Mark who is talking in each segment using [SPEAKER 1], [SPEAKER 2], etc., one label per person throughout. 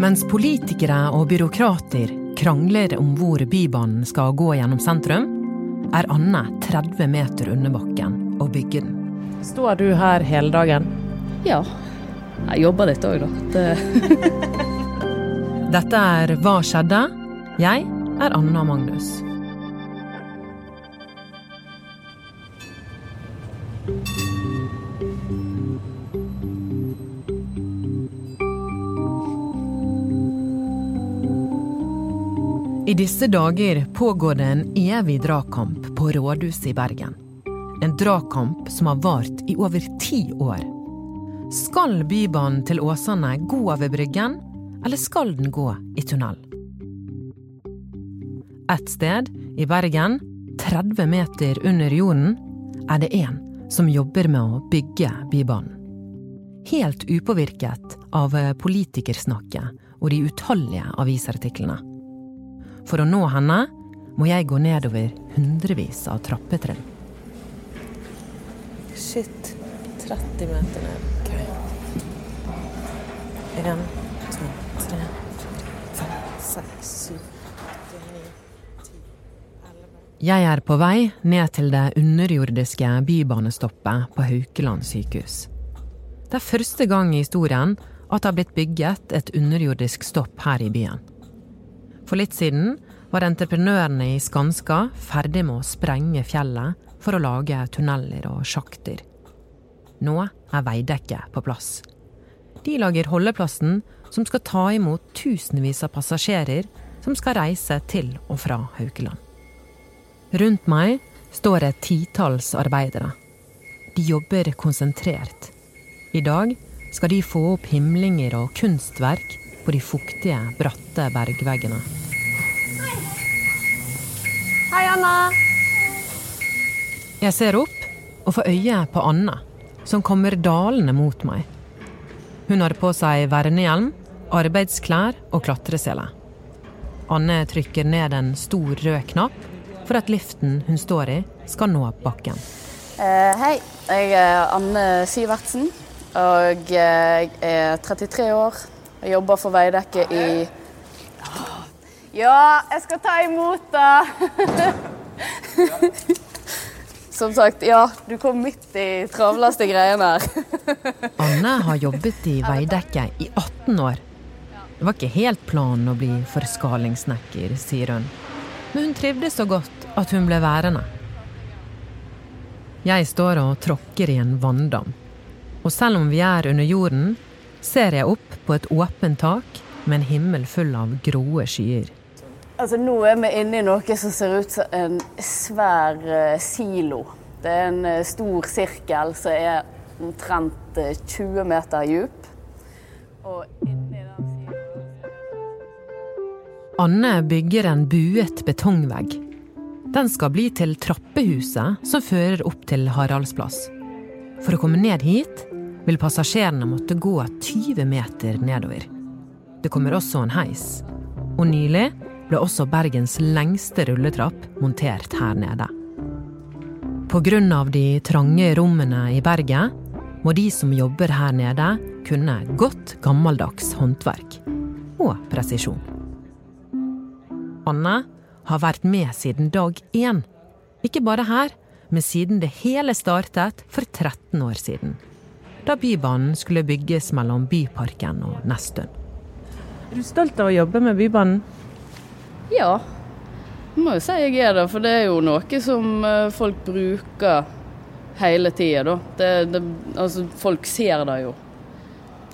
[SPEAKER 1] Mens politikere og byråkrater krangler om hvor Bybanen skal gå gjennom sentrum, er Anne 30 meter under bakken og bygger den.
[SPEAKER 2] Står du her hele dagen?
[SPEAKER 3] Ja. Jeg jobber litt òg, da. Det...
[SPEAKER 1] Dette er Hva skjedde? Jeg er Anna Magnus. I disse dager pågår det en evig dragkamp på rådhuset i Bergen. En dragkamp som har vart i over ti år. Skal Bybanen til Åsane gå over Bryggen, eller skal den gå i tunnel? Et sted, i Bergen, 30 meter under jorden, er det en som jobber med å bygge Bybanen. Helt upåvirket av politikersnakket og de utallige avisartiklene. For å nå henne må jeg gå nedover hundrevis av trappetrinn.
[SPEAKER 2] Shit. 30 meter ned. Okay. En, to, tre, fem, seks, syv, åtte, ni, ti, elleve
[SPEAKER 1] Jeg er på vei ned til det underjordiske bybanestoppet på Haukeland sykehus. Det er første gang i historien at det har blitt bygget et underjordisk stopp her i byen. For litt siden var entreprenørene i Skanska ferdig med å sprenge fjellet for å lage tunneler og sjakter. Nå er veidekket på plass. De lager holdeplassen som skal ta imot tusenvis av passasjerer som skal reise til og fra Haukeland. Rundt meg står et titalls arbeidere. De jobber konsentrert. I dag skal de få opp himlinger og kunstverk på de fuktige, bratte bergveggene.
[SPEAKER 2] Hei, Anna.
[SPEAKER 1] Jeg ser opp og får øye på Anne, som kommer dalende mot meg. Hun har på seg vernehjelm, arbeidsklær og klatresele. Anne trykker ned en stor rød knapp for at liften hun står i, skal nå bakken.
[SPEAKER 3] Eh, hei, jeg er Anne Sivertsen. Og jeg er 33 år. Jeg jobber for Veidekke i Ja, jeg skal ta imot, det! Som sagt, ja, du kom midt i travleste greiene her.
[SPEAKER 1] Anne har jobbet i Veidekke i 18 år. Det var ikke helt planen å bli forskalingssnekker, sier hun. Men hun trivdes så godt at hun ble værende. Jeg står og tråkker i en vanndam. Og selv om vi er under jorden, ser jeg opp på et åpent tak med en himmel full av gråe skyer.
[SPEAKER 3] Altså, nå er vi inne i noe som ser ut som en svær eh, silo. Det er en eh, stor sirkel som er omtrent eh, 20 meter dyp. Og
[SPEAKER 1] Anne bygger en buet betongvegg. Den skal bli til trappehuset som fører opp til Haraldsplass. For å komme ned hit vil passasjerene måtte gå 20 meter nedover. Det kommer også en heis. Og nylig ble også Bergens lengste rulletrapp montert her nede. Av de trange rommene i berget må de som jobber her nede, kunne godt gammeldags håndverk. Og presisjon. Anne har vært med siden dag én. Ikke bare her, men siden det hele startet for 13 år siden. Da Bybanen skulle bygges mellom Byparken og Nesttun.
[SPEAKER 2] Er du stolt av å jobbe med Bybanen?
[SPEAKER 3] Ja, jeg må jo si jeg er det. For det er jo noe som eh, folk bruker hele tida, da. Det, det, altså, folk ser det jo.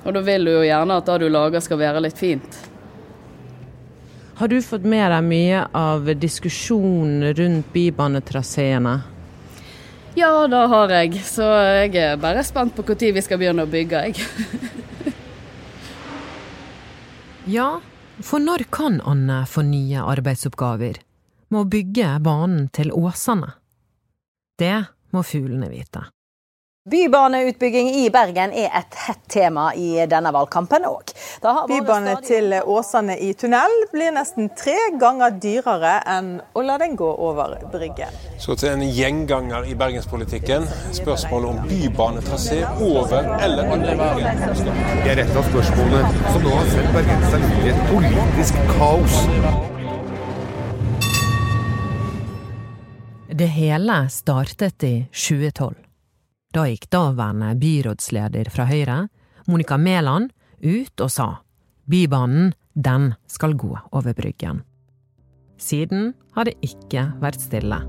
[SPEAKER 3] Og da vil du jo gjerne at det du lager skal være litt fint.
[SPEAKER 2] Har du fått med deg mye av diskusjonen rundt bybanetraseene?
[SPEAKER 3] Ja, det har jeg. Så jeg er bare spent på når vi skal begynne å bygge, jeg.
[SPEAKER 1] Ja, for når kan Anne få nye arbeidsoppgaver? Med å bygge banen til Åsane? Det må fuglene vite.
[SPEAKER 4] Bybaneutbygging i Bergen er et hett tema i denne valgkampen òg.
[SPEAKER 5] Bybane til Åsane i tunnel blir nesten tre ganger dyrere enn å la den gå over Bryggen.
[SPEAKER 6] Så til en gjenganger i bergenspolitikken. Spørsmålet om bybanetrasé over eller under Bergen.
[SPEAKER 7] Det er et av spørsmålene som nå har sendt bergenserne ut i et politisk kaos.
[SPEAKER 1] Det hele startet i 2012. Da gikk daværende byrådsleder fra Høyre, Monica Mæland, ut og sa Bybanen, den skal gå over Bryggen. Siden har det ikke vært stille.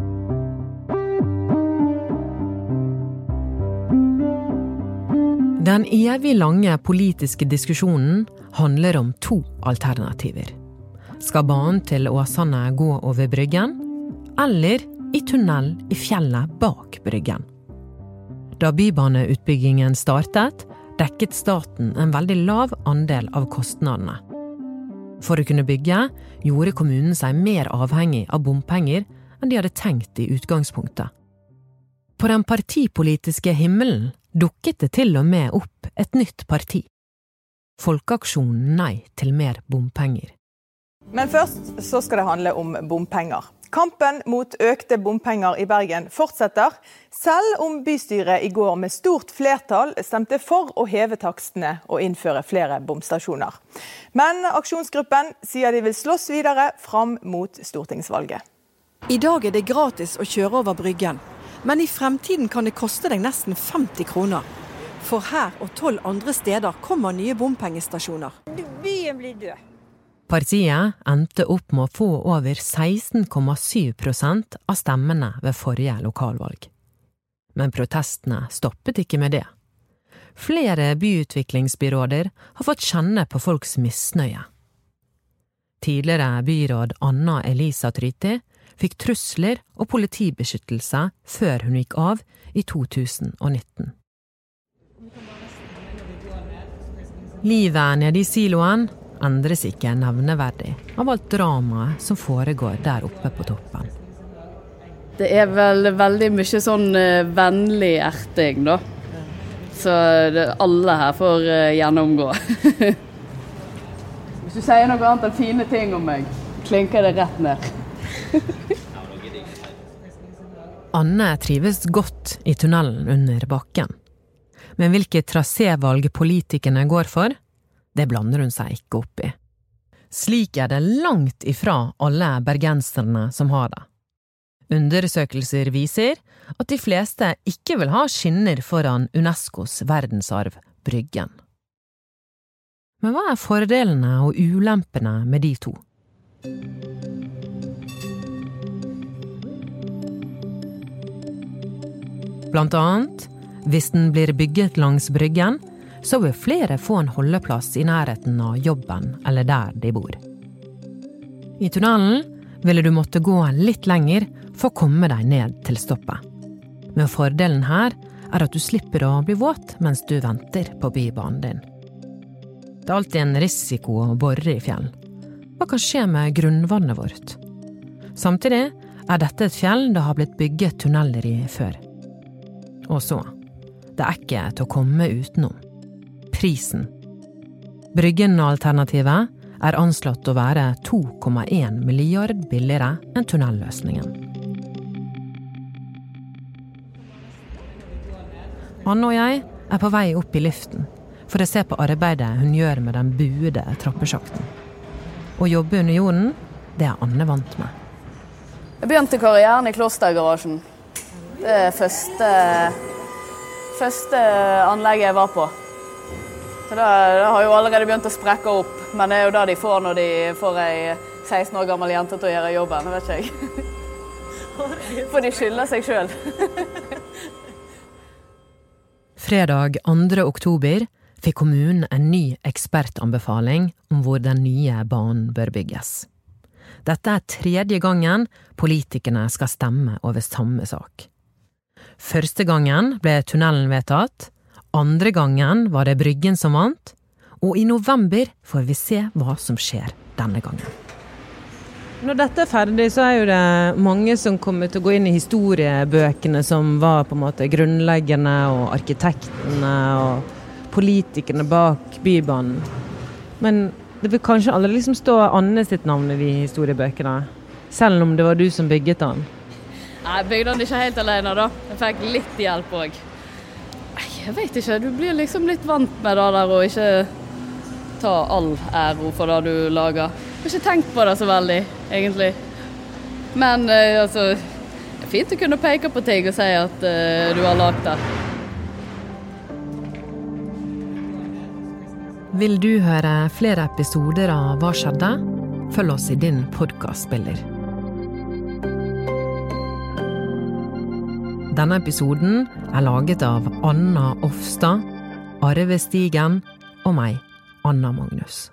[SPEAKER 1] Den evig lange politiske diskusjonen handler om to alternativer. Skal banen til Åsane gå over Bryggen, eller i tunnel i fjellet bak Bryggen? Da bybaneutbyggingen startet, dekket staten en veldig lav andel av kostnadene. For å kunne bygge gjorde kommunen seg mer avhengig av bompenger enn de hadde tenkt i utgangspunktet. På den partipolitiske himmelen dukket det til og med opp et nytt parti. Folkeaksjonen Nei til mer bompenger.
[SPEAKER 5] Men først så skal det handle om bompenger. Kampen mot økte bompenger i Bergen fortsetter, selv om bystyret i går med stort flertall stemte for å heve takstene og innføre flere bomstasjoner. Men aksjonsgruppen sier de vil slåss videre fram mot stortingsvalget.
[SPEAKER 8] I dag er det gratis å kjøre over Bryggen, men i fremtiden kan det koste deg nesten 50 kroner. For her og tolv andre steder kommer nye bompengestasjoner.
[SPEAKER 9] Byen blir død.
[SPEAKER 1] Partiet endte opp med å få over 16,7% av stemmene ved forrige lokalvalg. Men protestene stoppet ikke med det. Flere byutviklingsbyråder har fått kjenne på folks misnøye. Tidligere byråd Anna Elisa Tryti fikk trusler og politibeskyttelse før hun gikk av i 2019. Livet nede i siloen endres ikke nevneverdig av alt dramaet som foregår der oppe på toppen.
[SPEAKER 3] Det er vel veldig mye sånn uh, vennlig erting, da. Så det, alle her får uh, gjennomgå. Hvis du sier noe annet enn fine ting om meg, klinker det rett ned.
[SPEAKER 1] Anne trives godt i tunnelen under bakken. Men hvilke trasévalg politikerne går for, det blander hun seg ikke opp i. Slik er det langt ifra alle bergenserne som har det. Undersøkelser viser at de fleste ikke vil ha skinner foran Unescos verdensarv Bryggen. Men hva er fordelene og ulempene med de to? Blant annet, hvis den blir bygget langs Bryggen, så vil flere få en holdeplass i nærheten av jobben eller der de bor. I tunnelen ville du måtte gå litt lenger for å komme deg ned til stoppet. Men fordelen her er at du slipper å bli våt mens du venter på bybanen din. Det er alltid en risiko å bore i fjell. Hva kan skje med grunnvannet vårt? Samtidig er dette et fjell det har blitt bygget tunneler i før. Og så, det er ikke til å komme utenom prisen. Bryggen-alternativet er anslått å være 2,1 milliard billigere enn tunnelløsningen. Anne og jeg er på vei opp i liften for å se på arbeidet hun gjør med den buede trappesjakten. Å jobbe under jorden, det er Anne vant med.
[SPEAKER 3] Jeg begynte karrieren i klostergarasjen. Det er første, første anlegget jeg var på. Så det, det, har jo allerede begynt å sprekke opp, men det er jo det de får når de får ei 16 år gammel jente til å gjøre jobben, vet ikke jeg. For de skylder seg sjøl.
[SPEAKER 1] Fredag 2. oktober fikk kommunen en ny ekspertanbefaling om hvor den nye banen bør bygges. Dette er tredje gangen politikerne skal stemme over samme sak. Første gangen ble tunnelen vedtatt, andre gangen var det Bryggen som vant, og i november får vi se hva som skjer denne gangen. Når dette er ferdig, så er jo det mange som kommer til å gå inn i historiebøkene som var på en måte grunnleggende, og arkitektene og politikerne bak Bybanen. Men det vil kanskje aldri liksom stå Anne sitt navn i de historiebøkene? Selv om det var du som bygget den?
[SPEAKER 3] Jeg bygde den ikke helt alene, da. Jeg fikk litt hjelp òg. Jeg vet ikke. Du blir liksom litt vant med det der å ikke ta all æro for det du lager. Jeg har ikke tenkt på det så veldig, egentlig. Men eh, altså Det er fint å kunne peke på ting og si at eh, du har lagd det.
[SPEAKER 10] Vil du høre flere episoder av Hva skjedde? Følg oss i din podkastspiller. Denne episoden er laget av Anna Offstad, Arve Stigen og meg, Anna Magnus.